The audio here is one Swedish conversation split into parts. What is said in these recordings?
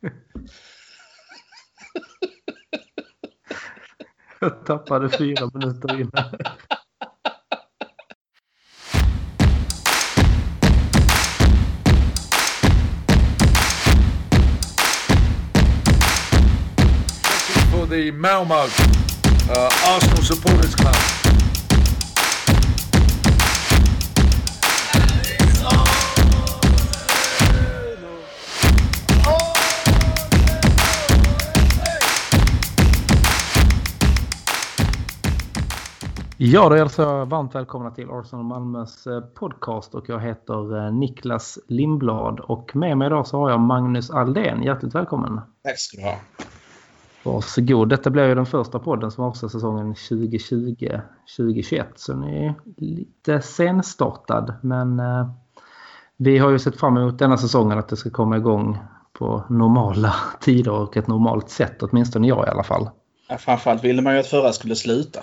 Jag tappade fyra minuter innan. the Malmo uh, Arsenal Supporters Club. Ja, då hälsar jag varmt välkomna till Arsenal Malmös eh, podcast och jag heter eh, Niklas Lindblad och med mig idag så har jag Magnus Aldén. Hjärtligt välkommen! Tack ska du ha! Varsågod. Detta blir ju den första podden som avser säsongen 2020-2021 så ni är lite senstartad men eh, vi har ju sett fram emot denna säsongen att det ska komma igång på normala tider och ett normalt sätt, åtminstone jag i alla fall. Ja, framförallt ville man ju att förra skulle sluta.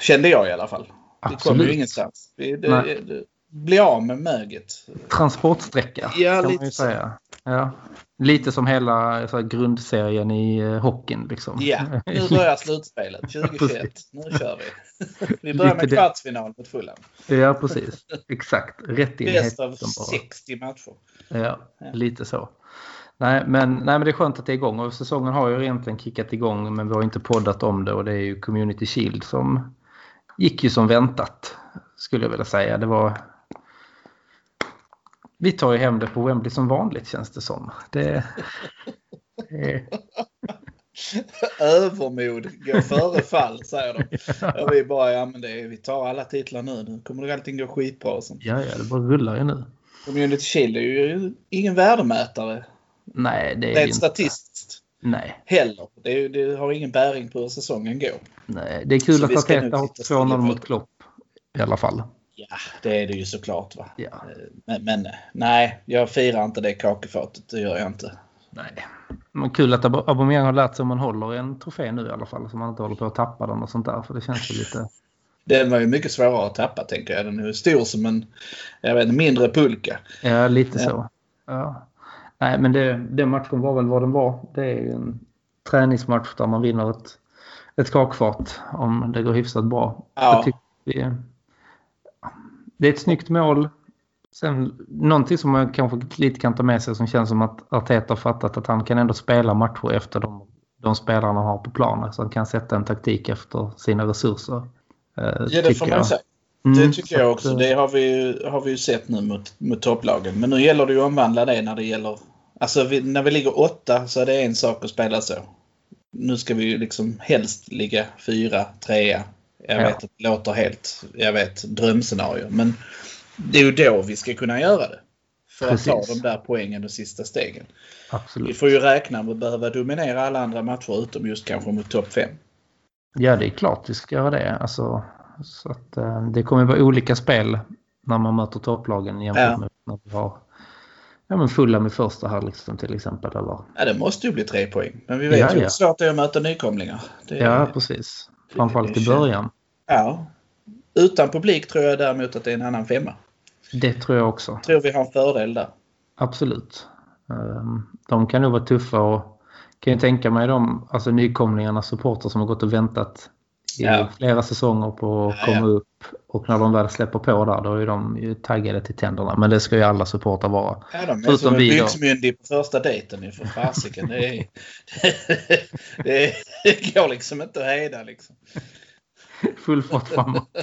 Kände jag i alla fall. Absolut. Det kommer ju ingenstans. Det, det, det, bli av med möget. Transportsträcka ja, kan lite man ju säga. Ja. Lite som hela så här, grundserien i uh, hockeyn. Liksom. Ja, nu börjar slutspelet 2021. nu kör vi. Vi börjar med kvartsfinal mot Fulham. Ja, precis. Exakt. Rätt in Bäst av 60 matcher. Ja, ja, lite så. Nej men, nej, men det är skönt att det är igång och säsongen har ju egentligen kickat igång men vi har inte poddat om det och det är ju Community Shield som gick ju som väntat skulle jag vilja säga. Det var... Vi tar ju hem det på Wembley som vanligt känns det som. Det... det... Övermod går före fall säger de. Och vi bara, ja men det är, vi tar alla titlar nu. Nu kommer det allting gå skitbra. Och sånt. Ja, ja, det bara rullar ju nu. Community Shield är ju ingen värdemätare Nej, det är Rent statistiskt. Nej. Heller. Det, det, har ingen bäring på hur säsongen går. Nej, det är kul Så att Arteta har 2-0 mot Klopp. I alla fall. Ja, det är det ju såklart. Va? Ja. Men, men, nej, jag firar inte det kakefatet. Det gör jag inte. Nej. Men kul att Aubameyang har lärt sig om man håller en trofé nu i alla fall. Så man inte håller på att tappa den och sånt där. För det känns ju lite... Den var ju mycket svårare att tappa tänker jag. Den är ju stor som en jag vet, mindre pulka. Ja, lite så. Ja. Nej, men det, den matchen var väl vad den var. Det är ju en träningsmatch där man vinner ett, ett kakfat om det går hyfsat bra. Ja. Vi, det är ett snyggt mål. Sen någonting som man kanske lite kan ta med sig som känns som att Arteta har fattat att han kan ändå spela matcher efter de, de spelarna han har på planen. Så han kan sätta en taktik efter sina resurser. Eh, ja, det får man säga. Mm, det tycker jag också. Det har vi, har vi ju sett nu mot, mot topplagen. Men nu gäller det ju att omvandla det när det gäller Alltså vi, när vi ligger åtta så är det en sak att spela så. Nu ska vi ju liksom helst ligga fyra, trea. Jag ja. vet att det låter helt, jag vet, drömscenario. Men det är ju då vi ska kunna göra det. För Precis. att ta de där poängen och sista stegen. Absolut. Vi får ju räkna med att behöva dominera alla andra matcher utom just kanske mot topp fem. Ja, det är klart vi ska göra det. Alltså, så att, eh, det kommer vara olika spel när man möter topplagen jämfört ja. med när vi har ja, men fulla med första halvlek till exempel. Eller? Ja, det måste ju bli tre poäng. Men vi vet ja, ju hur svårt det är att möta nykomlingar. Det ja, precis. Framförallt i början. Ja. Utan publik tror jag däremot att det är en annan femma. Det tror jag också. Tror vi har en fördel där. Absolut. Ehm, de kan nog vara tuffa och kan ju tänka mig de alltså nykomlingarnas supporter som har gått och väntat ja. flera säsonger på att ja, komma ja. upp. Och när de väl släpper på där då är de ju taggade till tänderna. Men det ska ju alla supportrar vara. Ja, de är Förutom som en byxmyndig på första dejten för fasiken. Det, är, det, det går liksom inte att hejda liksom. Full fart framåt.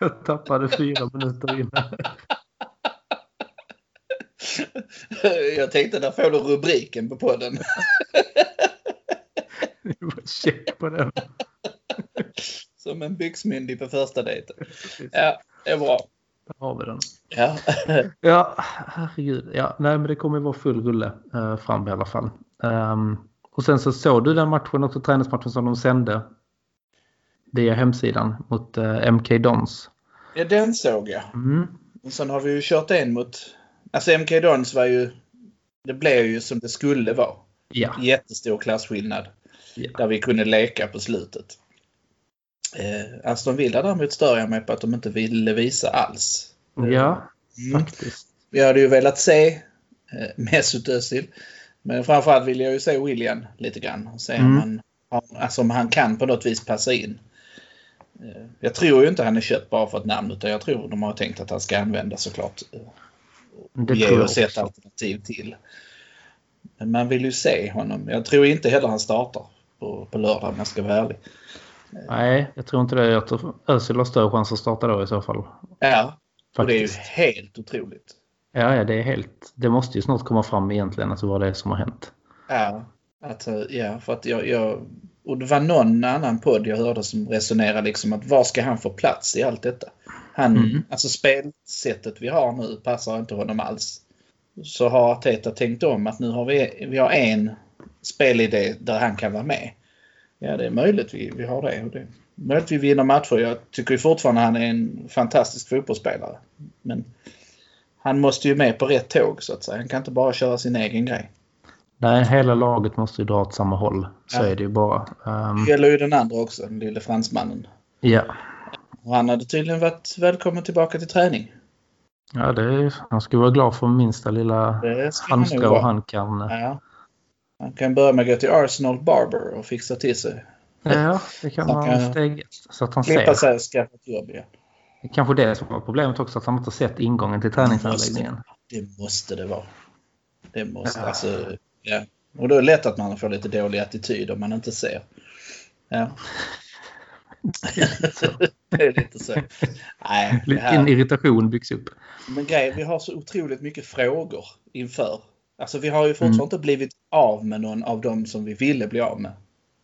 Jag tappade fyra minuter innan. Jag tänkte, där får du rubriken på podden. Check på den. Som en byxmyndig på första dejten. Ja, det är bra. Där har vi den. Ja, ja herregud. Ja, nej, men det kommer vara full rulle uh, fram i alla fall. Um, och sen så såg du den matchen också, träningsmatchen som de sände via hemsidan mot eh, MK Dons. Ja, den såg jag. Mm. Och sen har vi ju kört en mot Alltså MK Dons var ju... Det blev ju som det skulle vara. Ja. Jättestor klasskillnad. Ja. Där vi kunde leka på slutet. Eh, Aston Villa däremot stör jag mig på att de inte ville visa alls. Ja, mm. faktiskt. Vi hade ju velat se eh, Mesut Özil. Men framförallt vill jag ju se William lite grann. Se mm. om, han, alltså om han kan på något vis passa in. Eh, jag tror ju inte han är köpt bara för ett namn utan jag tror de har tänkt att han ska användas såklart. Det ge oss ett alternativ till. Men man vill ju se honom. Jag tror inte heller han startar på, på lördag om jag ska vara ärlig. Nej, jag tror inte det. Jag tror Özil har större chans att starta då i så fall. Ja, och det är ju helt otroligt. Ja, ja, det är helt... Det måste ju snart komma fram egentligen att vad det är som har hänt. Ja, att, ja för att jag, jag... Och det var någon annan podd jag hörde som resonerade liksom att var ska han få plats i allt detta? Han, mm. Alltså spelsättet vi har nu passar inte honom alls. Så har Teta tänkt om att nu har vi, vi har en spelidé där han kan vara med. Ja, det är möjligt vi, vi har det. Och det är möjligt vi vinner matcher. Jag tycker fortfarande han är en fantastisk fotbollsspelare. Men han måste ju med på rätt tåg så att säga. Han kan inte bara köra sin egen grej. Nej, hela laget måste ju dra åt samma håll. Så ja. är det ju bara. Um... Det gäller ju den andra också, den lille fransmannen. Ja. Och han hade tydligen varit välkommen tillbaka till träning. Ja, det är, han ska vara glad för minsta lilla halmstrå han kan. Ja. Han kan börja med att gå till Arsenal Barber och fixa till sig. Ja, det kan vara steget. Så att han klippa sig och skaffa ett jobb igen. Det kanske det som var problemet också, att han inte sett ingången till träningsanläggningen. Det måste det vara. Det måste, ja. alltså, ja. Och då är det lätt att man får lite dålig attityd om man inte ser. Ja. det är lite så. Nej, En irritation byggs upp. Men grejen, vi har så otroligt mycket frågor inför. Alltså vi har ju fortfarande mm. inte blivit av med någon av dem som vi ville bli av med.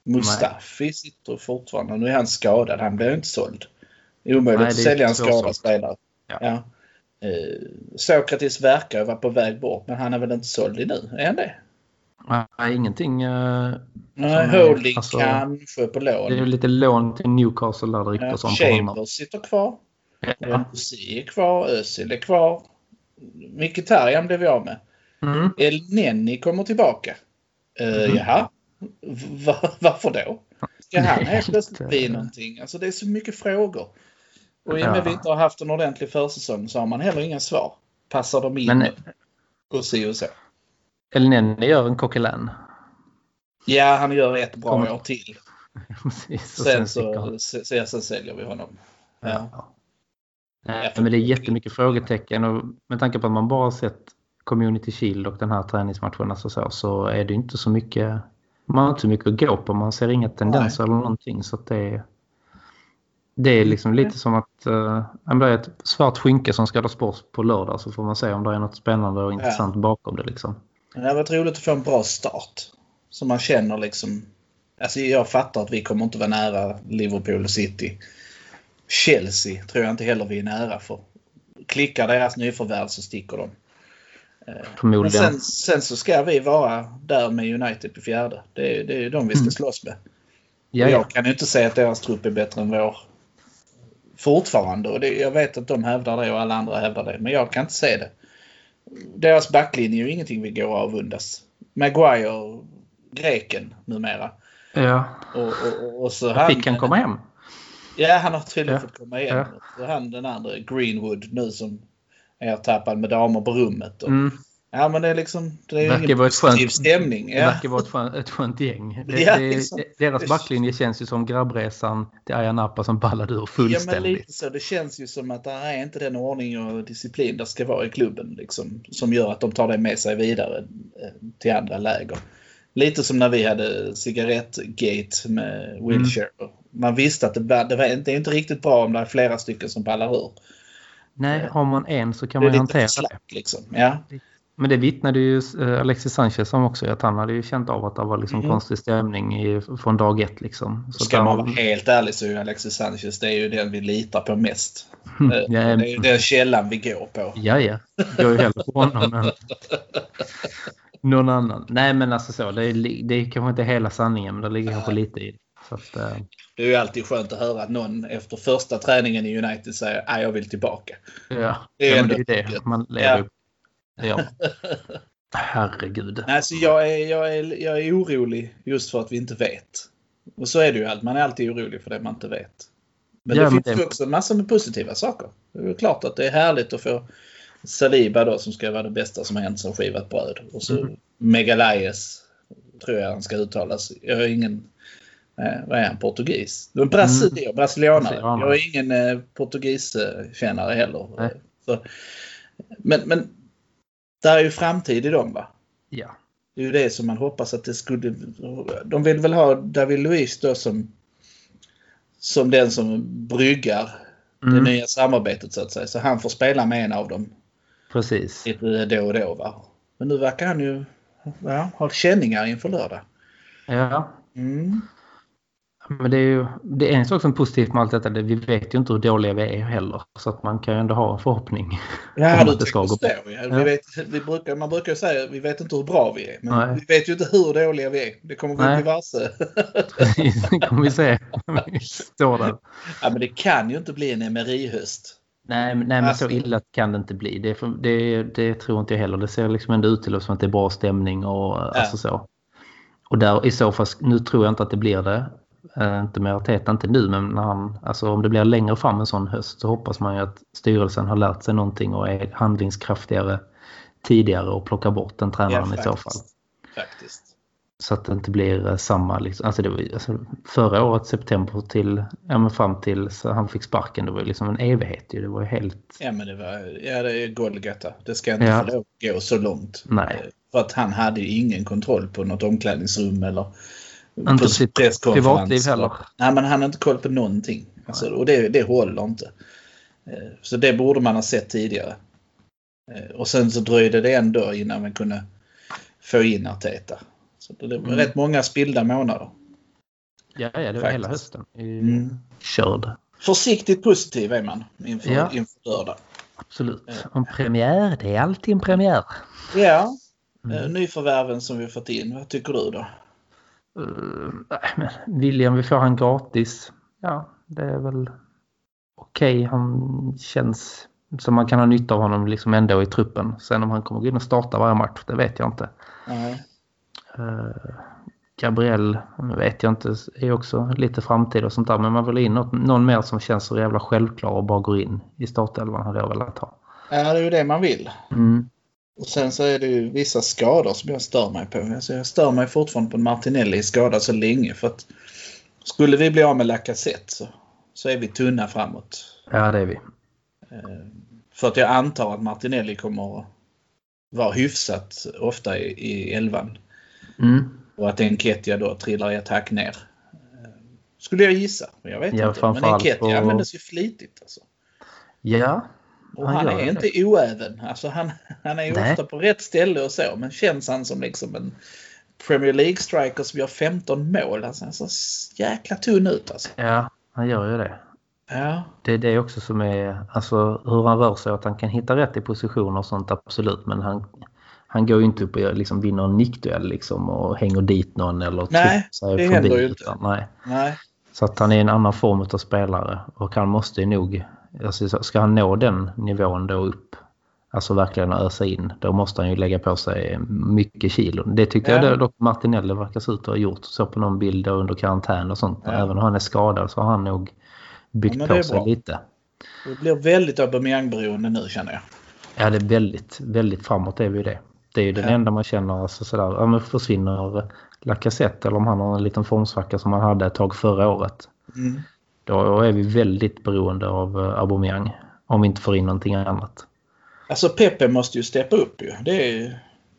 Mustafi Nej. sitter fortfarande. Nu är han skadad. Han blir inte såld. Omöjligt Nej, att sälja en skadad spelare. Ja. Ja. Eh, Sokratis verkar vara på väg bort men han är väl inte såld nu? Är han det? Nej, ingenting. Uh, Nej, Holding alltså, kanske på lån. Det är lite lån till Newcastle där det ryktas om. Chambers sitter kvar. Ja. är kvar. Özil är kvar. Mkhitaryan blev vi av med. Mm. El Nenni kommer tillbaka. Uh, mm. Jaha, var, varför då? Ska han helt plötsligt bli någonting? Alltså det är så mycket frågor. Och i och med att vi inte har haft en ordentlig försäsong så har man heller inga svar. Passar de in? Men, och si och så. El Nenni gör en coquelin. Ja, han gör ett bra Kom. år till. Precis, sen, så, sen, sen säljer vi honom. Ja. ja. Nej, men det är jättemycket frågetecken och med tanke på att man bara sett Community Shield och den här träningsmatchen alltså så, så är det inte så mycket man har inte så mycket att gå på. Man ser inga tendenser Nej. eller någonting så det är det är liksom lite som att uh, det är ett svart skynke som ska tas bort på lördag så får man se om det är något spännande och intressant ja. bakom det. Liksom. Det har varit roligt att få en bra start. Så man känner liksom... Alltså jag fattar att vi kommer inte vara nära Liverpool City. Chelsea tror jag inte heller vi är nära för. Klickar deras nyförvärv så sticker de. Eh. Men sen, sen, så ska vi vara där med United på fjärde. Det är, det är de vi ska mm. slåss med. Ja, jag kan ju inte säga att deras trupp är bättre än vår fortfarande. Och det, jag vet att de hävdar det och alla andra hävdar det. Men jag kan inte se det. Deras backlinje är ju ingenting vi går av avundas. Maguire, greken numera. Ja. Och, och, och så han, Fick han komma hem? Ja, han har tydligen ja. fått komma hem. Ja. Så han den andra, Greenwood, nu som är tappad med damer på rummet. Och, mm. Ja men det är liksom det är ingen positiv stämning. Ja. Det verkar vara ett skönt, ett skönt gäng. Det, ja, liksom, deras backlinje känns ju som grabbresan till Ayia Napa som ballade ur fullständigt. Ja men lite så. Det känns ju som att det är inte den ordning och disciplin det ska vara i klubben. Liksom, som gör att de tar det med sig vidare eh, till andra läger. Lite som när vi hade cigarettgate med Wilshire. Mm. Man visste att det, det, var, det är inte riktigt bra om det är flera stycken som ballar ur. Nej, har man en så kan man hantera slack, det. Liksom. Ja. Men det vittnade ju eh, Alexis Sanchez om också. Att han hade ju känt av att det var liksom mm. konstig stämning i, från dag ett. Liksom. Så Ska man vara helt ärlig så är Alexis Sanchez det är ju den vi litar på mest. Mm. Eh, det är ju den källan vi går på. Ja, ja. Jag är hellre på honom än någon annan. Nej, men alltså så. Det är, det är kanske inte hela sanningen, men det ligger kanske lite i det. Att, uh... Det är ju alltid skönt att höra att någon efter första träningen i United säger att jag vill tillbaka. Ja, det är, ja, det, är det. Man lever ja. Ja. Herregud. Alltså jag, är, jag, är, jag är orolig just för att vi inte vet. Och så är det ju allt. Man är alltid orolig för det man inte vet. Men ja, det men finns ju också massor med positiva saker. Det är klart att det är härligt att få Saliba då som ska vara det bästa som har hänt som skivat bröd. Och så mm. Megalayes tror jag han ska uttalas. Jag har ingen... Eh, vad är han? Portugis? Du är Brasil, mm. brasilianare. Jag är ingen eh, portugiskännare heller. Så, men, men där är ju framtid i dem va? Ja. Det är ju det som man hoppas att det skulle... De vill väl ha David Luiz då som, som den som bryggar mm. det nya samarbetet så att säga. Så han får spela med en av dem. Precis. Lite då och då va. Men nu verkar han ju ja, ha känningar inför lördag. Ja. Mm. Men det är ju det är en sak som är positivt med allt detta. Det, vi vet ju inte hur dåliga vi är heller. Så att man kan ju ändå ha en förhoppning. Ja, du det ska gå. Ja. Vi vet, vi brukar, man brukar säga att vi vet inte hur bra vi är. Men Nej. vi vet ju inte hur dåliga vi är. Det kommer vi bli varse. det kommer vi se. Står där. Ja, men det kan ju inte bli en MRI-höst. Nej, nej men alltså, så illa kan det inte bli. Det, det, det, tror inte jag heller. Det ser liksom ändå ut till som att det är bra stämning och ja. alltså så. Och där i så fall, nu tror jag inte att det blir det. Eh, inte med Arteta, inte nu, men när han, alltså om det blir längre fram en sån höst så hoppas man ju att styrelsen har lärt sig någonting och är handlingskraftigare tidigare och plockar bort den tränaren ja, i så fall. Faktiskt. Så att det inte blir eh, samma, liksom, alltså, det var, alltså förra året september till, ja men fram till så han fick sparken, det var liksom en evighet ju, det var ju helt... Ja men det var, ja det är Golgata, det ska inte ja. få gå så långt. Nej. För att han hade ju ingen kontroll på något omklädningsrum eller inte sitt privatliv heller. Nej, men han har inte koll på någonting. Alltså, och det, det håller inte. Eh, så det borde man ha sett tidigare. Eh, och sen så dröjde det ändå innan man kunde få in Arteta. Så det var mm. rätt många spilda månader. Ja, ja det var hela hösten. Mm. Körd. Försiktigt positiv är man inför, ja. inför lördag. Absolut. En eh. premiär, det är alltid en premiär. Ja. Mm. Nyförvärven som vi fått in, vad tycker du då? Uh, men William, vi får han gratis. Ja, det är väl okej. Okay. Han känns som man kan ha nytta av honom liksom ändå i truppen. Sen om han kommer gå in och starta varje match, det vet jag inte. Mm. Uh, Gabriel vet jag inte, är också lite framtid och sånt där. Men man vill in något, någon mer som känns så jävla självklar och bara går in i startelvan hade jag velat ha. Ja, det är ju det man vill. Mm. Och sen så är det ju vissa skador som jag stör mig på. Alltså jag stör mig fortfarande på Martinelli skadad så länge. För att skulle vi bli av med Lacazette så, så är vi tunna framåt. Ja, det är vi. Eh, för att jag antar att Martinelli kommer att vara hyfsat ofta i, i elvan. Mm. Och att Enketia då trillar i attack ner. Eh, skulle jag gissa. Jag vet ja, inte. Men Enketia på... användes ju flitigt. Alltså. Ja, och han, han är inte det. oäven. Alltså han, han är ju ofta på rätt ställe och så. Men känns han som liksom en Premier League-striker som gör 15 mål. Alltså, han ser jäkla tunn ut alltså. Ja, han gör ju det. Ja. Det är det också som är, alltså hur han rör sig, att han kan hitta rätt i positioner och sånt absolut. Men han, han går ju inte upp och liksom vinner en nickduell liksom och hänger dit någon eller Nej, sig det händer ju inte. Nej. Nej. Så att han är en annan form av spelare och han måste ju nog Alltså, ska han nå den nivån då upp, alltså verkligen ösa in, då måste han ju lägga på sig mycket kilo. Det tyckte ja. jag dock Martinelli verkar se ut att ha gjort. Så på någon bild under karantän och sånt. Ja. Även om han är skadad så har han nog byggt ja, på sig bra. lite. Det blir väldigt Aubameyang-beroende nu känner jag. Ja, det är väldigt, väldigt framåt är vi det. Det är ju den enda man känner alltså sådär, ja men försvinner Lacazette eller om han har en liten formsvacka som han hade ett tag förra året. Mm. Då är vi väldigt beroende av eh, Aubameyang om vi inte får in någonting annat. Alltså Pepe måste ju steppa upp ju. Det är,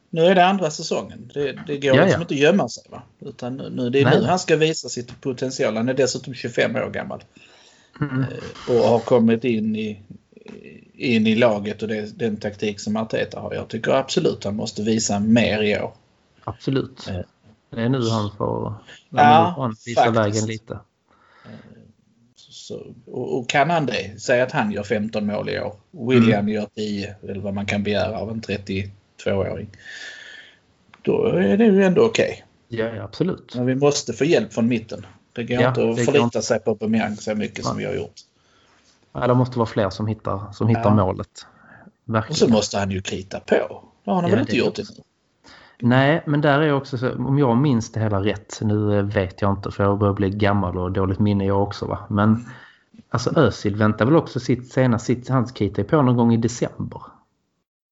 nu är det andra säsongen. Det, det går liksom inte att gömma sig. Va? Utan nu, det är Nej. nu han ska visa sitt potential. Han är dessutom 25 år gammal. Mm. Eh, och har kommit in i, in i laget och det, den taktik som Arteta har. Jag tycker absolut han måste visa mer i år. Absolut. Eh. Det är nu han får ja, visa faktiskt. vägen lite. Så, och, och, kan han det, säg att han gör 15 mål i år. William mm. gör 10, eller vad man kan begära av en 32-åring. Då är det ju ändå okej. Okay. Ja, absolut. Men vi måste få hjälp från mitten. Det går ja, inte att förlita sig på Aubameyang så mycket ja. som vi har gjort. Ja, det måste vara fler som hittar, som hittar ja. målet. Verkligen. Och så måste han ju krita på. Det har han ja, väl inte gjort ännu? Nej, men där är också så, om jag minns det hela rätt, nu vet jag inte för jag börjar bli gammal och dåligt minne jag också va. Men alltså Özil väntar väl också sitt senast sitt handskita på någon gång i december.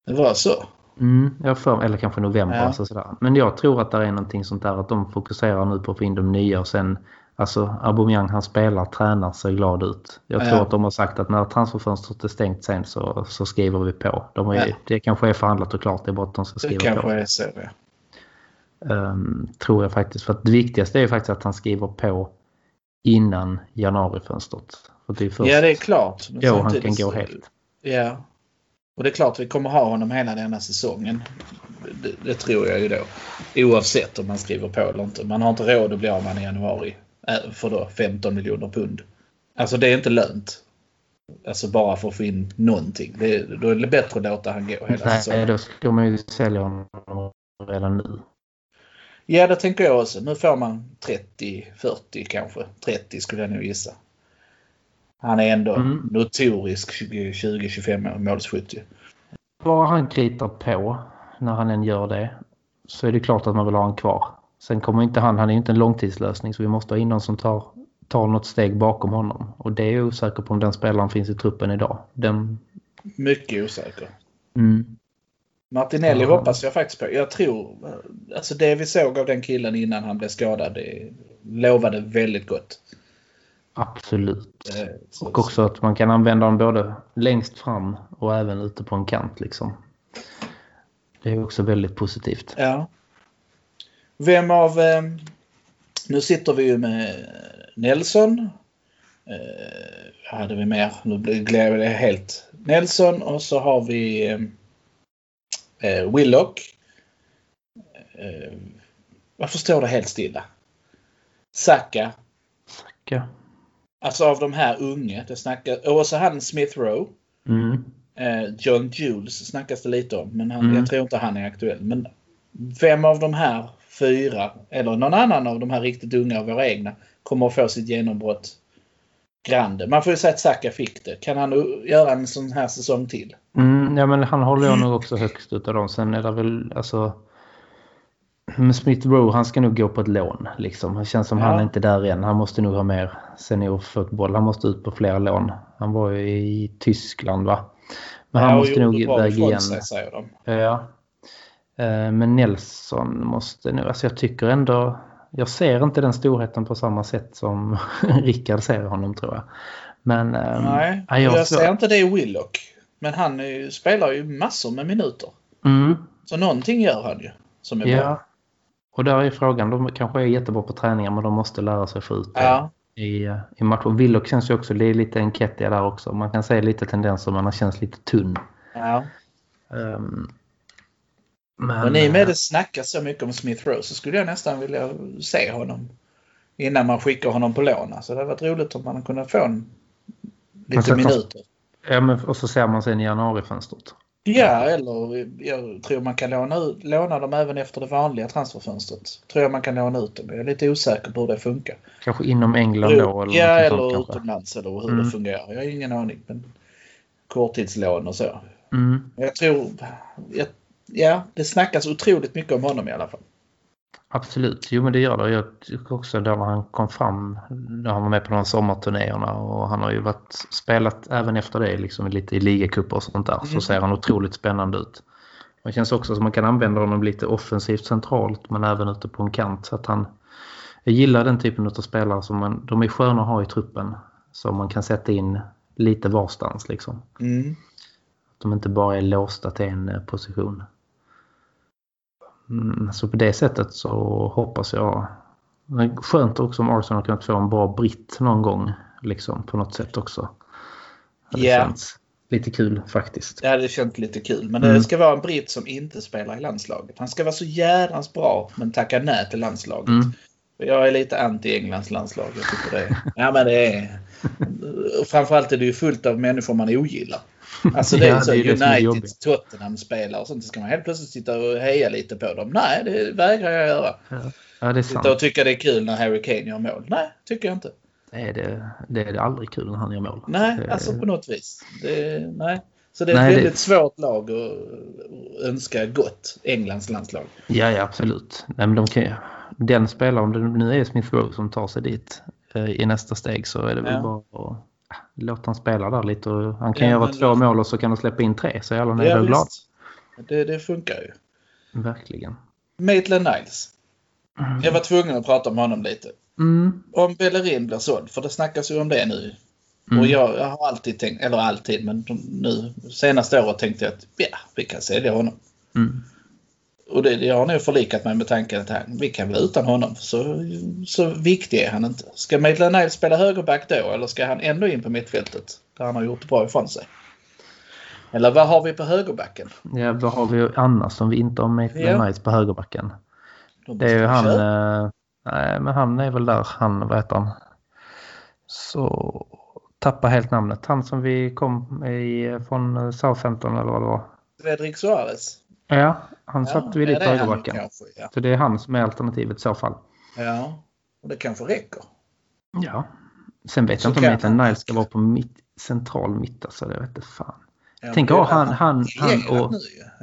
Det var så? Mm, jag för, eller kanske november. Ja. Alltså sådär. Men jag tror att det är någonting sånt där att de fokuserar nu på att få in de nya och sen Alltså Aubameyang han spelar, tränar, ser glad ut. Jag tror ja. att de har sagt att när transferfönstret är stängt sen så, så skriver vi på. De är, ja. Det kanske är förhandlat och klart, det är bara att de ska skriva det kanske på. Är så, ja. Um, tror jag faktiskt. För det viktigaste är faktiskt att han skriver på innan januarifönstret. För det är först ja, det är klart. då han kan gå helt. Ja. Och det är klart vi kommer ha honom hela denna säsongen. Det, det, tror jag ju då. Oavsett om man skriver på eller inte. Man har inte råd att bli av med i januari. För då 15 miljoner pund. Alltså det är inte lönt. Alltså bara för att få in någonting. Det, då är det bättre att låta han gå hela Nej, säsongen. Nej, då ska man ju sälja honom redan nu. Ja, det tänker jag också. Nu får man 30-40 kanske. 30 skulle jag nog gissa. Han är ändå mm. notorisk 20-25 målsskytt. Bara han kritar på när han än gör det så är det klart att man vill ha honom kvar. Sen kommer inte han, han är inte en långtidslösning så vi måste ha in någon som tar, tar något steg bakom honom. Och det är jag osäker på om den spelaren finns i truppen idag. Den... Mycket osäker. Mm. Martinelli ja. hoppas jag faktiskt på. Jag tror, alltså det vi såg av den killen innan han blev skadad, det lovade väldigt gott. Absolut. Eh, och också att man kan använda dem både längst fram och även ute på en kant liksom. Det är också väldigt positivt. Ja. Vem av... Eh, nu sitter vi ju med Nelson. Eh, hade vi mer? Nu glömde jag helt. Nelson och så har vi eh, Willock. Eh, varför står det helt stilla? Saka. Saka. Alltså av de här unga. Det snackar, och så han Smith Rowe. Mm. Eh, John Jules snackas det lite om. Men han, mm. jag tror inte han är aktuell. Men vem av de här fyra eller någon annan av de här riktigt unga av våra egna kommer att få sitt genombrott grande. Man får ju säga att Saka fick det. Kan han göra en sån här säsong till? Mm, ja men han håller jag nog också högst utav dem. Sen är det väl alltså men Smith Rowe, han ska nog gå på ett lån. Liksom. Det känns som ja. han är inte där än. Han måste nog ha mer seniorfotboll. Han måste ut på flera lån. Han var ju i Tyskland va? Men ja, han måste nog väga igen. Sig, säger de. Ja. Eh, men Nelson måste nog... Alltså jag tycker ändå... Jag ser inte den storheten på samma sätt som Rickard ser honom tror jag. Men... Ehm, Nej, jag, jag ser inte det i Willock. Men han spelar ju massor med minuter. Mm. Så någonting gör han ju. Som är ja. bra. Och där är frågan, de kanske är jättebra på träningar men de måste lära sig få ut ja. i, eh, i matchen. Willock känns ju också, det är lite enketia där också. Man kan se lite tendenser men han känns lite tunn. Ja. Um, men, men i och med det snackas så mycket om Smith Rowe så skulle jag nästan vilja se honom innan man skickar honom på lån. Så det hade varit roligt om man kunde få en, lite minuter. Ja, men, och så ser man sen i januarifönstret. Ja, eller jag tror man kan låna, ut, låna dem även efter det vanliga transferfönstret. Tror jag man kan låna ut dem. Jag är lite osäker på hur det funkar. Kanske inom England då? Eller ja, eller utomlands eller hur mm. det fungerar. Jag har ingen aning. Men korttidslån och så. Mm. Jag tror... Jag, ja, det snackas otroligt mycket om honom i alla fall. Absolut, jo men det gör det. Jag tycker också då när han kom fram, när han var med på de sommarturnéerna och han har ju varit, spelat även efter det liksom lite i ligacuper och sånt där mm. så ser han otroligt spännande ut. Det känns också som man kan använda honom lite offensivt centralt men även ute på en kant. Så att han, jag gillar den typen av spelare som man, de är sköna att ha i truppen som man kan sätta in lite varstans liksom. Mm. Att de inte bara är låsta till en eh, position. Mm, så på det sättet så hoppas jag... Skönt också om Arsenal har kunnat få en bra britt någon gång. Liksom på något sätt också. Ja. Det yeah. känns lite kul faktiskt. Ja, det känns lite kul. Men mm. det ska vara en britt som inte spelar i landslaget. Han ska vara så jädrans bra men tacka nej till landslaget. Mm. Jag är lite anti Englands landslag. Jag tycker det. Ja, men det är... Framförallt är det ju fullt av människor man ogillar. Alltså det är ja, så det är United, Tottenham-spelare och sånt. Så ska man helt plötsligt sitta och heja lite på dem. Nej, det vägrar jag göra. Ja, ja det är sant. Sitta och tycka det är kul när Harry Kane gör mål. Nej, tycker jag inte. Nej, det, det är det aldrig kul när han gör mål. Nej, det, alltså på något vis. Det, nej. Så det är ett Nej, väldigt det... svårt lag att önska gott, Englands landslag. Ja, ja absolut. Nej, men de kan, den spelaren, om det nu är Smith Rowe som tar sig dit eh, i nästa steg så är det väl ja. bara att låta han spela där lite. Och han kan ja, göra två mål och så kan han släppa in tre så är alla nöjda och glada. Det, det funkar ju. Verkligen. Maitland Niles. Mm. Jag var tvungen att prata om honom lite. Mm. Om Bellerin blir såld, för det snackas ju om det nu. Mm. Och jag, jag, har alltid tänkt, eller alltid, men nu senaste året tänkte jag att ja, vi kan sälja honom. Mm. Och det, jag har nog förlikat mig med tanken att här, vi kan bli utan honom. Så, så viktig är han inte. Ska Maitland Niles spela högerback då eller ska han ändå in på mittfältet? Där han har gjort bra ifrån sig. Eller vad har vi på högerbacken? Ja, vad har vi annars som vi inte har Maitland ja. Niles på högerbacken? Det är ju han... Eh, nej, men han är väl där. Han, vad heter han? Så tappa helt namnet. Han som vi kom i från Southampton eller vad det var. Fredrik Suarez? Ja, han ja, satt vid ditt högerbacken. Kanske, ja. Så det är han som är alternativet i så fall. Ja, och det kanske räcker. Ja. Sen vet så jag inte om Nathan Niles ska vara på mitt, central mitt. Alltså, det vet inte fan. Ja, Tänk att han, han, han, och, nu,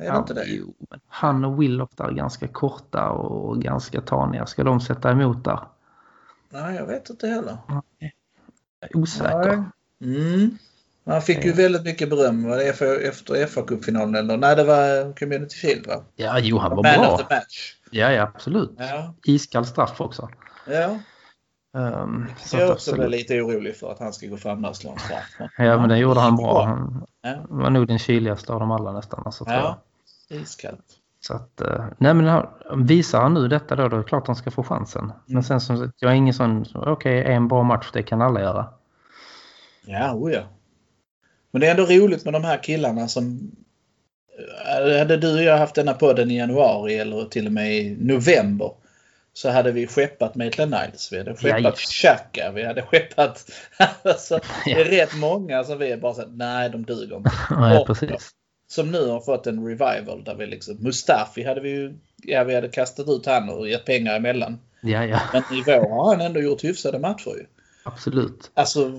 är det? Jo, han och Willock där är ganska korta och ganska taniga. Ska de sätta emot där? Nej, jag vet inte heller. Nej. Osäker. Mm. Han fick ju väldigt mycket beröm var det efter FA-cupfinalen eller? Nej, det var Community Shield va? Ja, jo han var Man bra. of the match. Ja, ja absolut. Ja. Iskall straff också. Ja. Um, så jag också blev lite orolig för att han ska gå fram där och slå en straff. ja, men det gjorde han bra. Han ja. var nog den kyligaste av dem alla nästan. Alltså, ja, iskallt. Så att, uh, nej men visar han nu detta då, då är det klart han ska få chansen. Mm. Men sen som jag är ingen sån, okej, okay, en bra match, det kan alla göra. Ja, oja. Men det är ändå roligt med de här killarna som... Eh, hade du och jag haft denna podden i januari eller till och med i november så hade vi skeppat Maitland Niles. Vi hade skeppat Xhaka. Vi hade skeppat... alltså, det är rätt många som vi bara så nej de duger inte. Nej, precis. Som nu har fått en revival där vi liksom... Mustafi hade vi ju... Ja, vi hade kastat ut han och gett pengar emellan. Ja, ja. Men i vår har han ändå gjort hyfsade matcher ju. Absolut. Alltså,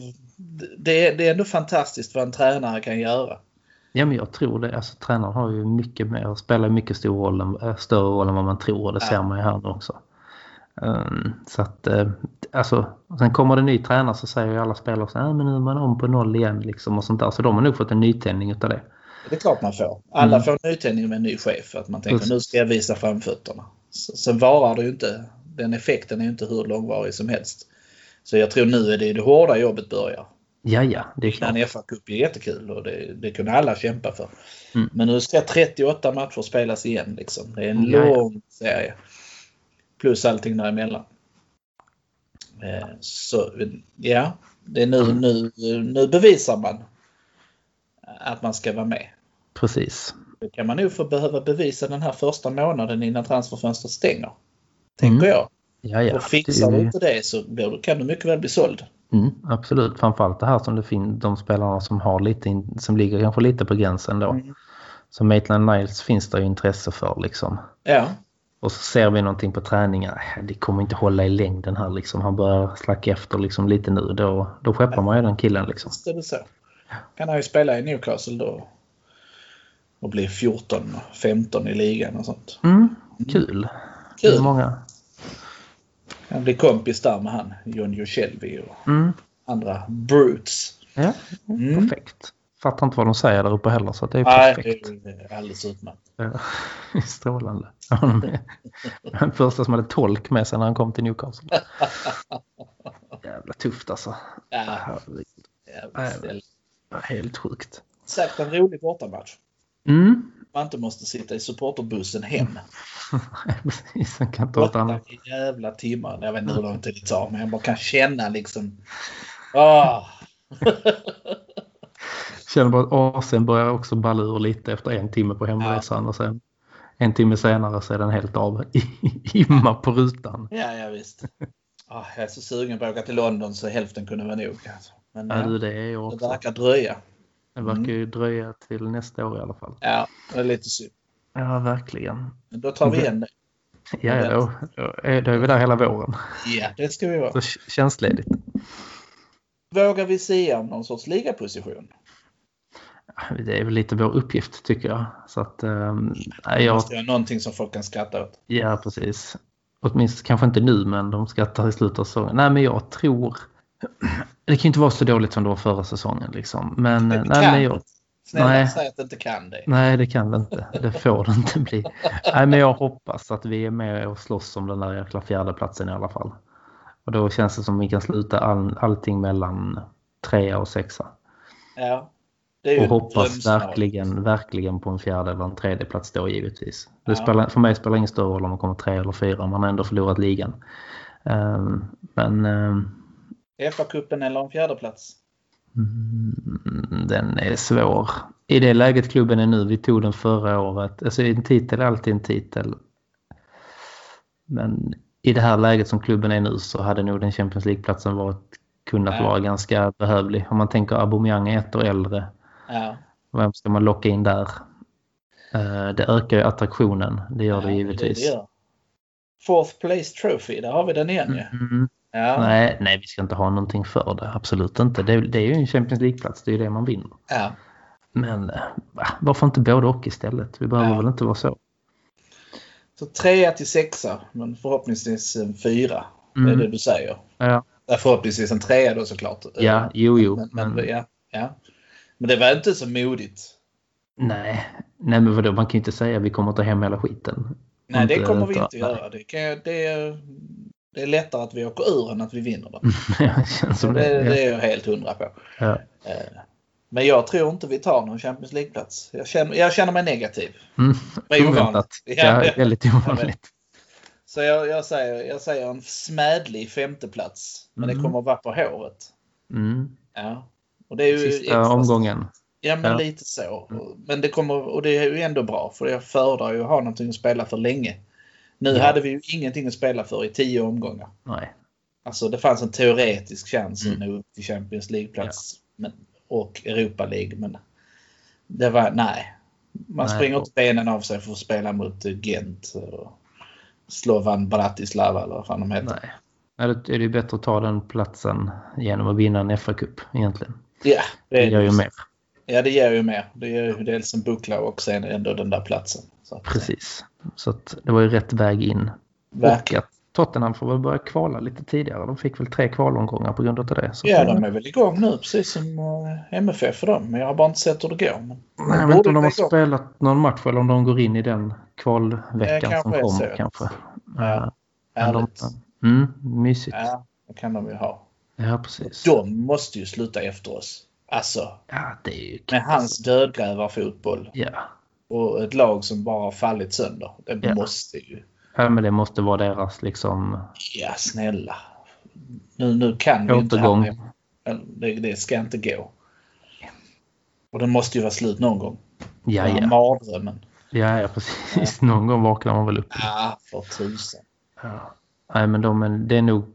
det, det är ändå fantastiskt vad en tränare kan göra. Ja, men jag tror det. Alltså, tränaren har ju mycket mer, spelar mycket stor roll, äh, större roll än vad man tror och det ja. ser man ju här också. Um, så att, uh, alltså, sen kommer det en ny tränare så säger ju alla spelare så äh, men nu är man om på noll igen liksom och sånt där. Så de har nog fått en nytändning utav det. Det är klart man får. Alla mm. får en nytändning med en ny chef. Att man tänker Precis. nu ska jag visa framfötterna. Sen varar det ju inte, den effekten är ju inte hur långvarig som helst. Så jag tror nu är det det hårda jobbet börjar. Ja, ja, det är klart. En FA-cup är jättekul och det, det kunde alla kämpa för. Mm. Men nu ska 38 matcher spelas igen. Liksom. Det är en ja, lång ja. serie. Plus allting däremellan. Eh, så ja, det är nu, mm. nu, nu bevisar man att man ska vara med. Precis. Det kan man nog få behöva bevisa den här första månaden innan transferfönstret stänger. Tänker mm. jag. Ja, ja. Och fixar du inte det så kan du mycket väl bli såld. Mm, absolut, framförallt det här som det finns, de spelarna som har lite som ligger kanske lite på gränsen då. Mm. Så Maitland Niles finns det ju intresse för liksom. Ja. Och så ser vi någonting på träningar. Det kommer inte hålla i längden här liksom. Han börjar slacka efter liksom lite nu. Då, då skeppar ja. man ju den killen liksom. Det är så. Kan han ju spela i Newcastle då. Och bli 14-15 i ligan och sånt. Mm, kul. Kul. Många, han blir kompis där med han, John Joselvi och mm. andra brutes. Ja, mm. perfekt. Fattar inte vad de säger där uppe heller så det är perfekt. Nej, det är alldeles utmärkt. Ja, strålande. Den första som hade tolk med sig när han kom till Newcastle. Jävla tufft alltså. Ja, Jävligt Helt sjukt. Sagt en rolig bortamatch. Mm. Man inte måste sitta i supporterbussen hem. Precis, man kan ta ett annat. jävla timmar. Jag vet inte hur lång tid det tar, men jag bara kan känna liksom... Oh. Känner bara att AC'n börjar också balla ur lite efter en timme på hemresan ja. och sen en timme senare så är den helt av. Imma på rutan. Ja, ja visst. Oh, jag är så sugen på att åka till London så hälften kunde vara nog. Alltså. Men ja, det, är också. det verkar dröja. Det verkar ju mm. dröja till nästa år i alla fall. Ja, det är lite synd. Ja, verkligen. Men då tar vi igen det. Ja, då, då, är, vi där hela våren. Ja, det ska vi vara. Så tjänstledigt. Vågar vi se om någon sorts ligaposition? det är väl lite vår uppgift tycker jag. Så att, det jag... måste vara någonting som folk kan skratta åt. Ja, precis. Åtminstone kanske inte nu, men de skrattar i slutet av säsongen. Nej, men jag tror... Det kan ju inte vara så dåligt som det var förra säsongen. Liksom. Men, det nej, men jag... Snälla, nej. säg att det inte kan det. Nej, det kan det inte. Det får det inte bli. nej, men jag hoppas att vi är med och slåss om den där jäkla fjärdeplatsen i alla fall. Och då känns det som vi kan sluta all, allting mellan trea och sexa. Ja. och hoppas verkligen, verkligen på en fjärde eller en tredje plats då givetvis. Det ja. spelar, för mig spelar det ingen större roll om man kommer tre eller fyra. Man har ändå förlorat ligan. Um, men... Um, FA-cupen eller en fjärde plats? Mm, den är svår. I det läget klubben är nu, vi tog den förra året. Alltså en titel är alltid en titel. Men i det här läget som klubben är nu så hade nog den Champions League-platsen varit kunnat ja. vara ganska behövlig. Om man tänker Aubameyang är ett år äldre. Ja. Vem ska man locka in där? Eh, det ökar ju attraktionen. Det gör ja, det givetvis. Det gör. Fourth place trophy, där har vi den igen ju. Mm. Ja. Nej, nej, vi ska inte ha någonting för det. Absolut inte. Det, det är ju en Champions League-plats. Det är ju det man vinner. Ja. Men eh, varför inte både och istället? Vi behöver ja. väl inte vara så. Så trea till sexa, men förhoppningsvis en fyra. Mm. Det är mm. det du säger. Ja. Förhoppningsvis en trea då såklart. Ja, jo, jo. Men, men, ja, ja. men det var inte så modigt. Nej, nej men vadå, man kan ju inte säga att vi kommer ta hem hela skiten. Nej, det kommer vi inte göra. Det, kan, det, det är lättare att vi åker ur än att vi vinner den. ja, det, det, det är jag helt hundra på. Ja. Eh, men jag tror inte vi tar någon Champions League-plats. Jag känner, jag känner mig negativ. Mm. Oväntat. Ja, väldigt ovanligt. Så jag, jag, säger, jag säger en smädlig femteplats. Men mm. det kommer att vara på håret. Mm. Ja. Och det är ju Sista omgången. Ja, men ja. lite så. Mm. Men det kommer, och det är ju ändå bra. För jag föredrar ju att ha någonting att spela för länge. Nu ja. hade vi ju ingenting att spela för i tio omgångar. Nej. Alltså det fanns en teoretisk chans mm. att nå upp till Champions League-plats. Ja. och Europa League. Men det var, nej. Man nej. springer inte benen av sig för att spela mot Gent. Och Slovan Bratislava eller vad fan de heter. Nej. Är det är bättre att ta den platsen genom att vinna en FA-cup egentligen. Ja, det, det gör ju mer. Ja, det ger ju mer. Det ger ju dels en buckla och sen ändå den där platsen. Så Precis. Så att det var ju rätt väg in. Verkligen. Tottenham får väl börja kvala lite tidigare. De fick väl tre kvalomgångar på grund av det. Så ja, de är väl igång nu precis som eh, MFF för dem. Men jag har bara inte sett hur det går. Men Nej, jag vet inte om de har igång. spelat någon match eller om de går in i den kvalveckan som kommer. Kanske. Ja, härligt. De, mm, mysigt. Ja, det kan de ju ha. Ja, precis. De måste ju sluta efter oss. Alltså. Ja, det är ju Med hans dödgrävarfotboll. Ja. Och ett lag som bara fallit sönder. Det ja. måste ju. Ja, men det måste vara deras liksom... Ja, snälla. Nu, nu kan vi Återgång. inte... Det, det ska inte gå. Och det måste ju vara slut någon gång. Ja, ja. Mardrömmen. Ja, ja, precis. Ja. Någon gång vaknar man väl upp. Ja, för tusen. Ja. Nej, men de, det är nog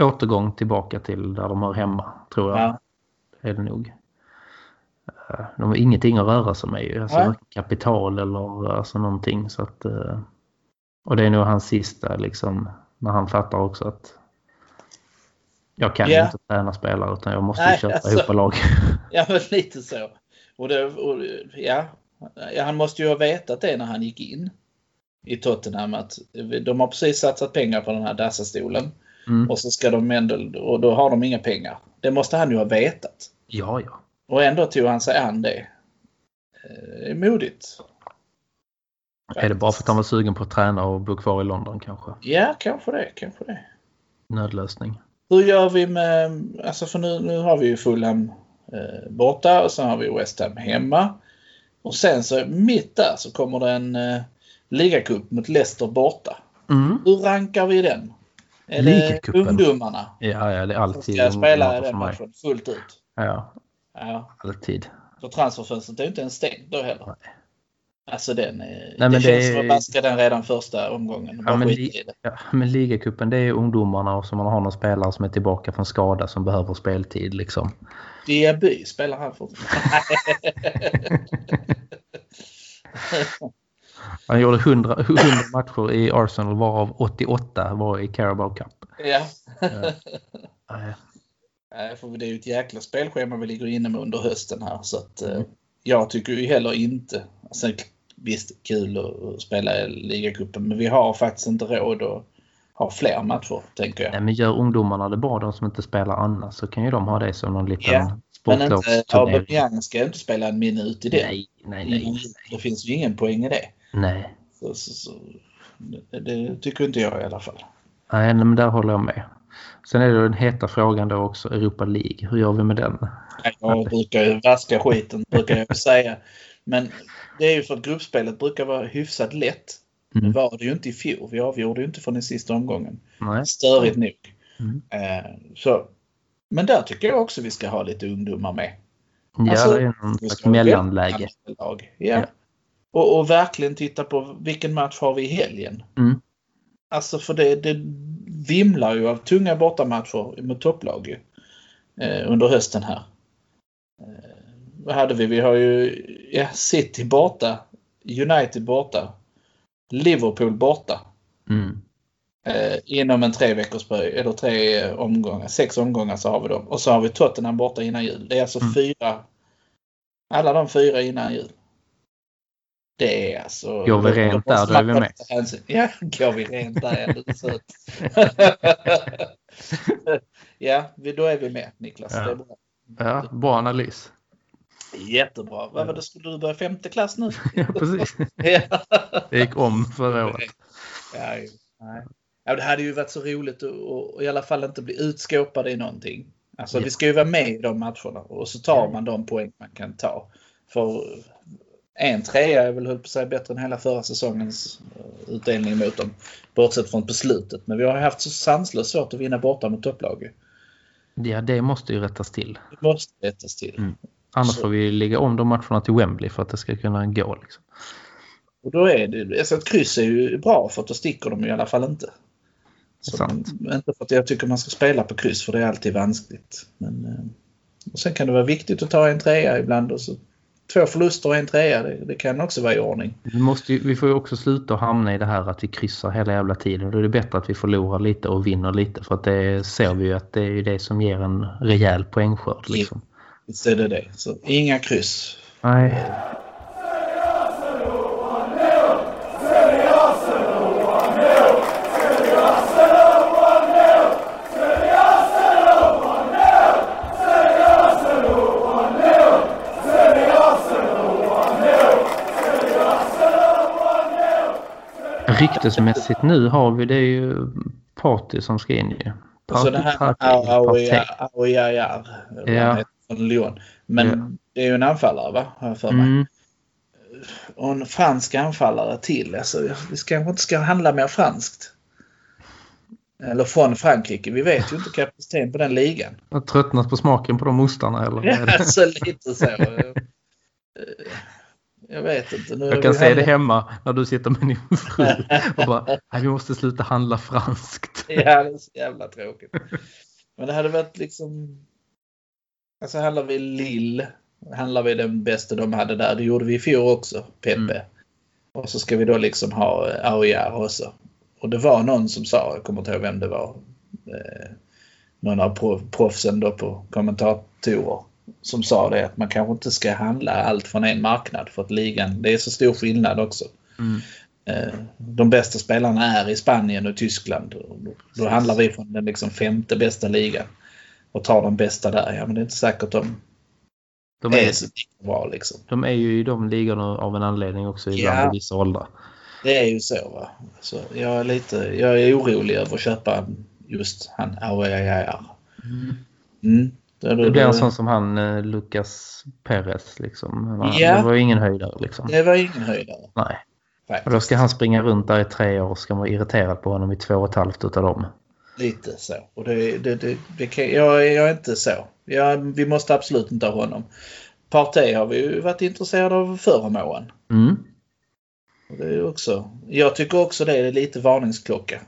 återgång tillbaka till där de hör hemma, tror jag. Ja. Det är det nog. De har ingenting att röra sig med. Alltså kapital eller alltså någonting. Så att, eh, och det är nog hans sista liksom. När han fattar också att jag kan yeah. inte träna spelare utan jag måste Nej, köpa alltså, ihop lag. Ja men lite så. Och, det, och ja, ja, han måste ju ha vetat det när han gick in i Tottenham att de har precis satsat pengar på den här Dassa-stolen. Mm. Och så ska de ändå, och då har de inga pengar. Det måste han ju ha vetat. Ja, ja. Och ändå tog han sig an det. Det är modigt. Är det bara för att han var sugen på att träna och bo kvar i London kanske? Ja, kanske det. Kanske det. Nödlösning. Hur gör vi med, alltså för nu, nu har vi ju Fulham eh, borta och sen har vi West Ham hemma. Och sen så mitt där så kommer det en eh, ligacup mot Leicester borta. Mm. Hur rankar vi den? Är det ungdomarna? Ja, ja, det är alltid Ska spela den matchen fullt ut? Ja, ja. alltid. Så transferfönstret är inte ens stängt då heller? Nej. Alltså den är, Nej, det känns det... som att baska den redan första omgången. Ja, men, li... ja, men ligacupen det är ungdomarna och så man har någon spelare som är tillbaka från skada som behöver speltid liksom. Diaby spelar han fortfarande. Han gjorde 100, 100 matcher i Arsenal varav 88 var i Carabao Cup. Ja. ja. Nej, för det är ju ett jäkla spelschema vi ligger inne med under hösten här. Så att, mm. jag tycker ju heller inte... Alltså, visst, kul att spela ligacupen men vi har faktiskt inte råd att ha fler matcher, tänker jag. Nej, men gör ungdomarna det bra, de som inte spelar annars, så kan ju de ha det som någon liten ja, Men inte, Aubameyang ska inte spela en minut i det. Nej, nej, nej, nej. Det finns ju ingen poäng i det. Nej. Så, så, så, det, det tycker inte jag i alla fall. Nej, men där håller jag med. Sen är det den heta frågan då också, Europa League. Hur gör vi med den? Jag brukar ju vaska skiten, brukar jag säga. Men det är ju för att gruppspelet brukar vara hyfsat lätt. Mm. Det var det ju inte i fjol. Vi avgjorde ju inte från den sista omgången. Nej. Störigt nog. Mm. Eh, så, men där tycker jag också vi ska ha lite ungdomar med. Ja, alltså, det är någon slags mellanläge. Ja. ja. Och, och, verkligen titta på vilken match har vi i helgen. Mm. Alltså för det, det vimlar ju av tunga bortamatcher mot topplag ju, eh, under hösten här. Eh, vad hade vi? Vi har ju ja, City borta, United borta, Liverpool borta. Mm. Eh, inom en tre veckors period, eller tre omgångar, sex omgångar så har vi dem. Och så har vi Tottenham borta innan jul. Det är alltså mm. fyra, alla de fyra innan jul. Det är alltså... Går vi rent där, då är vi med. Ja, går vi rent där är söt. ja, då är vi med Niklas. Ja. Det är bra. Ja, bra analys. Jättebra. Vad var det, skulle du börja femte klass nu? ja, precis. Det gick om förra året. Ja, nej. ja, det hade ju varit så roligt att i alla fall inte bli utskåpad i någonting. Alltså ja. vi ska ju vara med i de matcherna och så tar man de poäng man kan ta. För en trea är väl höll på att säga bättre än hela förra säsongens eh, utdelning mot dem. Bortsett från beslutet. Men vi har haft så sanslöst svårt att vinna borta mot topplag. Ja, det måste ju rättas till. Det måste rättas till. Mm. Annars så. får vi lägga om de matcherna till Wembley för att det ska kunna gå. Liksom. Och då är det, alltså ett kryss är ju bra för att då sticker de i alla fall inte. Så. Inte för att jag tycker man ska spela på kryss för det är alltid vanskligt. Men, eh, och sen kan det vara viktigt att ta en trea ibland och så två förluster och en trea, det, det kan också vara i ordning. Vi, måste ju, vi får ju också sluta hamna i det här att vi kryssar hela jävla tiden. Då är det bättre att vi förlorar lite och vinner lite. För att det ser vi ju att det är ju det som ger en rejäl poängskörd. Liksom. Visst är det det. Så inga kryss. Nej. Ryktesmässigt nu har vi det ju Party som ska in ju. Och så det här Aoyayar ja. från Lyon. Men ja. det är ju en anfallare va? Har jag för mig. Mm. Och en fransk anfallare till. Alltså, vi ska kanske inte ska handla mer franskt. Eller från Frankrike. Vi vet ju inte kapaciteten på den ligan. Jag har tröttnat på smaken på de ostarna eller? Ja, alltså lite så. Jag vet inte. Nu jag kan se det hemma när du sitter med din fru och bara, vi måste sluta handla franskt. Ja, det är så jävla tråkigt. Men det hade varit liksom... Alltså handlar vi Lill, handlar vi den bästa de hade där. Det gjorde vi i fjol också, Pepe. Mm. Och så ska vi då liksom ha Aujar också. Och det var någon som sa, jag kommer inte ihåg vem det var, eh, någon av proffsen då på kommentatorer som sa det att man kanske inte ska handla allt från en marknad för att ligan, det är så stor skillnad också. Mm. Eh, de bästa spelarna är i Spanien och Tyskland. Då handlar vi från den liksom femte bästa ligan och tar de bästa där. Ja, men det är inte säkert de, de är, är så bra. Liksom. De är ju i de ligorna av en anledning också ibland ja, i vissa åldrar. Det är ju så. Va? så jag, är lite, jag är orolig över att köpa just han Auer. Mm. Mm. Det, det blir en sån som han, eh, Lucas Perez. Liksom. Ja. Det var ingen höjdare. Liksom. Det var ingen höjdare. Nej. Faktiskt. Och då ska han springa runt där i tre år och ska vara irriterad på honom i två och ett halvt utav dem. Lite så. Och det, det, det, det kan, jag, jag är inte så. Jag, vi måste absolut inte ha honom. Partey har vi ju varit intresserade av förr om åren. Mm. Det är också, jag tycker också det är lite varningsklocka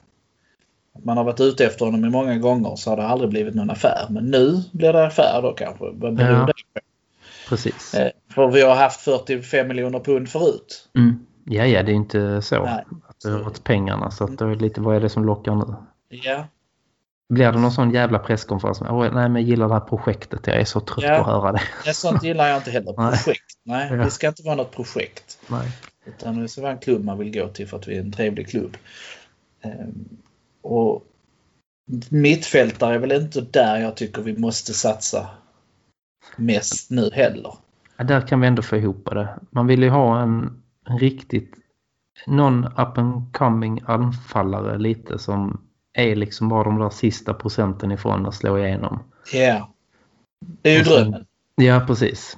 man har varit ute efter honom i många gånger så har det aldrig blivit någon affär. Men nu blir det affär då kanske. Vad beror ja. det på? Precis. Eh, för vi har haft 45 miljoner pund förut. Mm. Ja, ja, det är inte så. Nej. Att det har varit pengarna. Så att det är lite, vad är det som lockar nu? Ja. Blir det någon sån jävla presskonferens? Åh, nej, men jag gillar det här projektet. Jag är så trött ja. på att höra det. Ja, sånt gillar jag inte heller. Projekt. Nej, ja. vi ska inte vara något projekt. Nej. Utan vi ska vara en klubb man vill gå till för att vi är en trevlig klubb. Och mittfältare är väl inte där jag tycker vi måste satsa mest nu heller. Ja, där kan vi ändå få ihop det. Man vill ju ha en, en riktigt någon up and coming anfallare lite som är liksom bara de där sista procenten ifrån att slå igenom. Ja. Yeah. Det är ju drömmen. Ja, precis.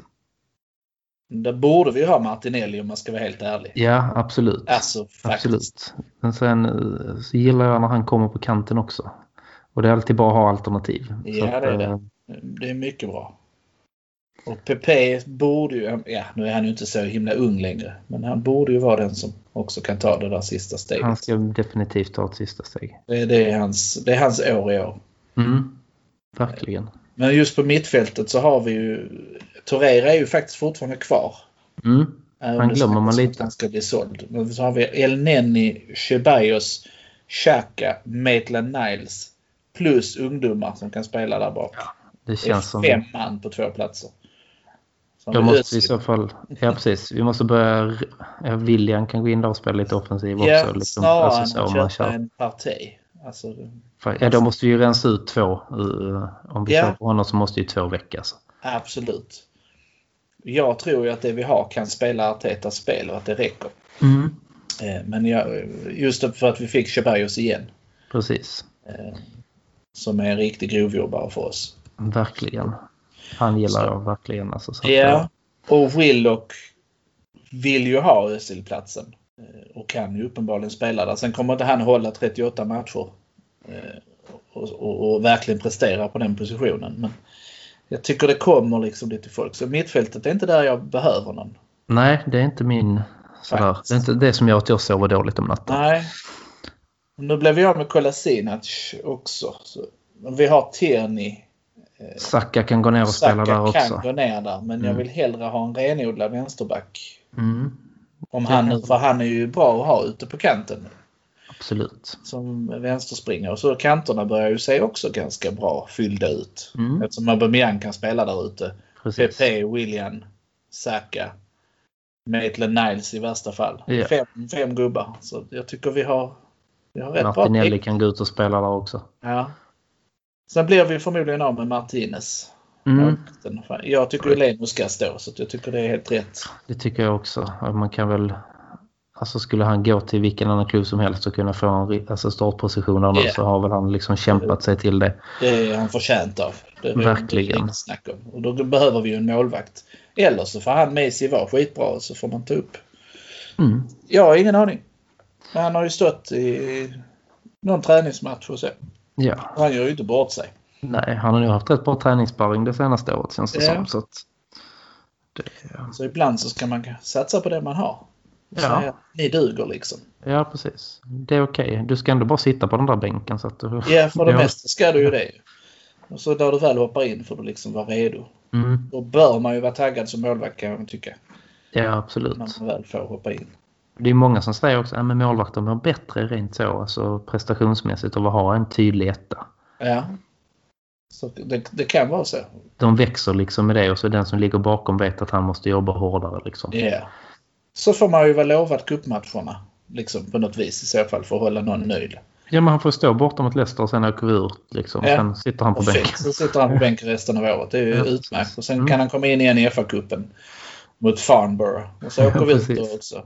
Där borde vi ha Martinelli om man ska vara helt ärlig. Ja, absolut. Alltså, absolut. Men sen eh, så gillar jag när han kommer på kanten också. Och det är alltid bra att ha alternativ. Ja, att, det är det. Eh, det är mycket bra. Och Pepe borde ju, ja nu är han ju inte så himla ung längre, men han borde ju vara den som också kan ta det där sista steget. Han ska definitivt ta ett sista steg. Det, det, är, hans, det är hans år i år. Mm, verkligen. Men just på mittfältet så har vi ju, Torreira är ju faktiskt fortfarande kvar. Mm. Han glömmer man lite. Han ska bli såld. Men så har vi El Neni, Ceballos, Xhaka, Maitland Niles plus ungdomar som kan spela där bak. Ja, det känns det är fem som... man på två platser. Då måste vi i så fall, ja precis, vi måste börja, ja, William kan gå in där och spela lite offensiv också. Ja, liksom, snarare alltså, än att köpa en parti. Alltså, ja, då måste vi ju rensa ut två. Uh, om vi ja. på honom så måste ju två väckas. Absolut. Jag tror ju att det vi har kan spela Artetas spel och att det räcker. Mm. Eh, men jag, just för att vi fick Ceballos igen. Precis. Eh, som är en riktig grovjobbare för oss. Verkligen. Han gillar så. jag verkligen. Alltså, så ja, och Willock vill ju ha Özil-platsen. Eh, och kan ju uppenbarligen spela där. Sen kommer inte han hålla 38 matcher. Och, och, och, verkligen prestera på den positionen. Men jag tycker det kommer liksom lite folk. Så mittfältet är inte där jag behöver någon. Nej, det är inte min... Sådär. Det är inte det som gör att jag sover dåligt om natten. Nej. Nu blev av med Kolasinac också. Så vi har Tierney Eh, Saka kan gå ner och Saka spela där också. kan gå ner där, men mm. jag vill hellre ha en renodlad vänsterback. Mm. Om han nu, för han är ju bra att ha ute på kanten. Absolut. Som vänsterspringare. Och så kanterna börjar ju se också ganska bra fyllda ut. Mm. Eftersom Aubameyang kan spela där ute. Pepe, William, Saka. Maitland Niles i värsta fall. Yeah. Fem, fem gubbar. Så jag tycker vi har, vi har rätt Martinelli bra kan gå ut och spela där också. Ja. Sen blir vi förmodligen av med Martinez. Mm. Jag tycker Leno ska stå så jag tycker det är helt rätt. Det tycker jag också. Man kan väl... Alltså skulle han gå till vilken annan klubb som helst och kunna få en alltså startposition där yeah. så har väl han liksom kämpat sig till det. Det är han förtjänt av. Det är Verkligen. Snack om. Och då behöver vi ju en målvakt. Eller så får han med sig vara skitbra så får man ta upp. Mm. Jag har ingen aning. Men han har ju stått i någon träningsmatch och så. Ja. Han gör ju inte bort sig. Nej, han har nog haft rätt bra träningssparring det senaste året känns det ja. som. Så, att det, så ibland så ska man satsa på det man har. Ja. säga ni duger liksom. Ja, precis. Det är okej. Okay. Du ska ändå bara sitta på den där bänken. Så att du, ja, för det ja. mesta ska du ju det. Och så när du väl hoppar in får du liksom vara redo. Mm. Då bör man ju vara taggad som målvakt kan man tycka. Ja, absolut. När man väl får hoppa in. Det är många som säger också att målvakter mår bättre rent så, alltså prestationsmässigt av att ha en tydlig etta. Ja, så det, det, kan vara så. De växer liksom med det och så den som ligger bakom vet att han måste jobba hårdare. Liksom. Ja. Så får man ju vara lovad cupmatcherna liksom, på något vis i så fall för att hålla någon nöjd. Ja, men han får stå borta mot Leicester och sen åker vi ut. Liksom. Ja. Sen sitter han på bänken. Så sitter han på bänken resten av året. Det är ju ja. utmärkt. Och sen mm. kan han komma in igen i FA-cupen mot Farnborough. Och så åker vi ut då också.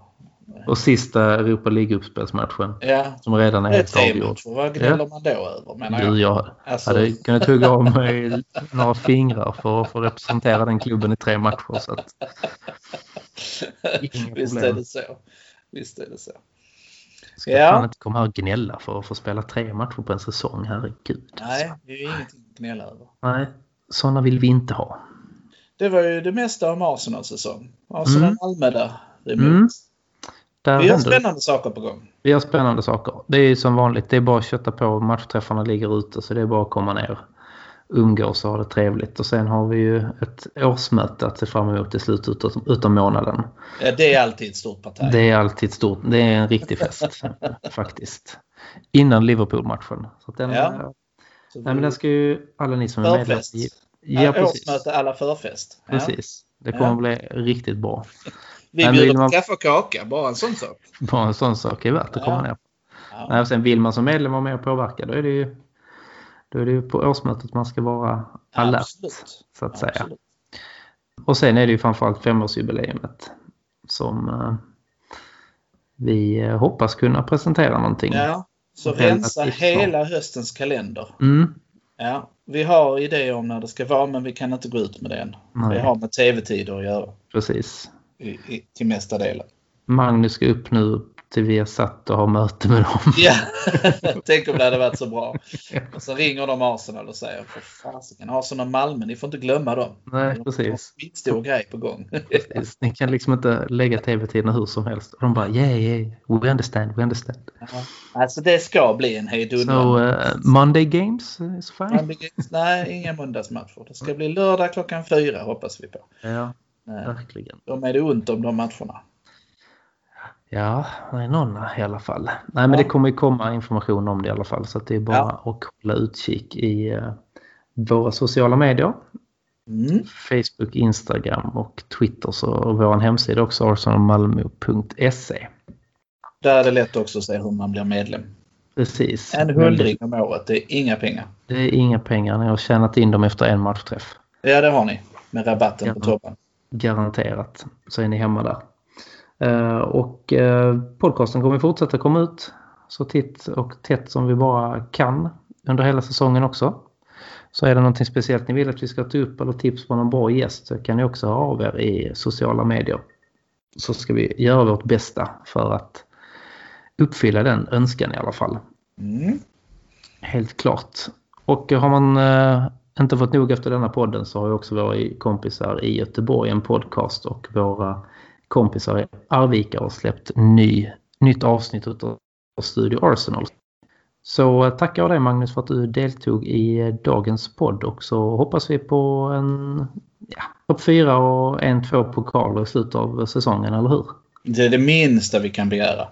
Och sista Europa League-uppspelsmatchen. Ja. Som redan är helt avgjord. Vad gnäller ja. man då över menar jag? Du, jag alltså... hade kunnat tugga av mig några fingrar för att få representera den klubben i tre matcher. Så att... Visst är det så. Visst är det så. Ska ja. fan inte komma här och gnälla för att få spela tre matcher på en säsong, herregud. Nej, det är ju ingenting att gnälla över. Nej, sådana vill vi inte ha. Det var ju det mesta om Arsenal säsong. Arsenal-Malmö mm. där. Mm. Där vi har spännande saker på gång. Vi har spännande saker. Det är som vanligt. Det är bara att kötta på. Matchträffarna ligger ute så det är bara att komma ner. Umgås och ha det trevligt. Och sen har vi ju ett årsmöte att se fram emot i slutet av månaden. Ja, det är alltid ett stort parti. Det är alltid stort. Det är en riktig fest faktiskt. Innan Liverpool-matchen. Så den, ja. nej, men den ska ju alla ni som är medlemmar Ja, ja, årsmöte alla förfest. Precis. Det kommer ja. bli riktigt bra. Vi Men bjuder man... på kaffe och kaka, bara en sån sak. Bara en sån sak är värt att komma ner på. Ja. Nej, sen vill man som medlem vara med och påverka då är det ju, då är det ju på årsmötet man ska vara alert. Absolut. Så att säga. Absolut. Och sen är det ju framförallt femårsjubileumet som uh, vi uh, hoppas kunna presentera någonting. Ja, så rensa hela höstens kalender. Mm. Ja, vi har idéer om när det ska vara men vi kan inte gå ut med det än. Nej. Det har med tv-tider att göra. Precis. I, i, till mesta delen. Magnus ska upp nu till vi har satt och har möte med dem. Ja, tänk om det hade varit så bra. Och så ringer de Arsenal och säger för fasiken, Arsenal Malmö, ni får inte glömma dem. Nej, precis. Det är en stor grej på gång. precis. Ni kan liksom inte lägga tv-tiderna hur som helst. Och de bara, yeah, yeah, we understand, we understand. Ja. Alltså det ska bli en hejdundrande. Så uh, Monday games is fine? Monday games, nej, inga måndagsmatcher. Det ska bli lördag klockan fyra hoppas vi på. Ja, verkligen. De är det ont om de matcherna. Ja, det är någon i alla fall. Nej, men ja. det kommer ju komma information om det i alla fall. Så det är bara ja. att hålla utkik i uh, våra sociala medier. Mm. Facebook, Instagram och Twitter. Så vår hemsida också arsenalmalmo.se. Där är det lätt också att se hur man blir medlem. Precis. En hundring om året, det är inga pengar. Det är inga pengar. Ni har tjänat in dem efter en matchträff. Ja, det har ni. Med rabatten Gar på toppen. Garanterat så är ni hemma där. Eh, och eh, podcasten kommer fortsätta komma ut så titt och tätt som vi bara kan under hela säsongen också. Så är det någonting speciellt ni vill att vi ska ta upp eller tips på någon bra gäst så kan ni också ha av er i sociala medier. Så ska vi göra vårt bästa för att uppfylla den önskan i alla fall. Mm. Helt klart. Och har man eh, inte fått nog efter denna podden så har ju också våra kompisar i Göteborg en podcast och våra kompisar i Arvika har släppt ny, nytt avsnitt av Studio Arsenal. Så eh, tackar jag dig Magnus för att du deltog i eh, dagens podd och så hoppas vi på en ja, topp fyra och en, två pokaler i slutet av säsongen, eller hur? Det är det minsta vi kan begära.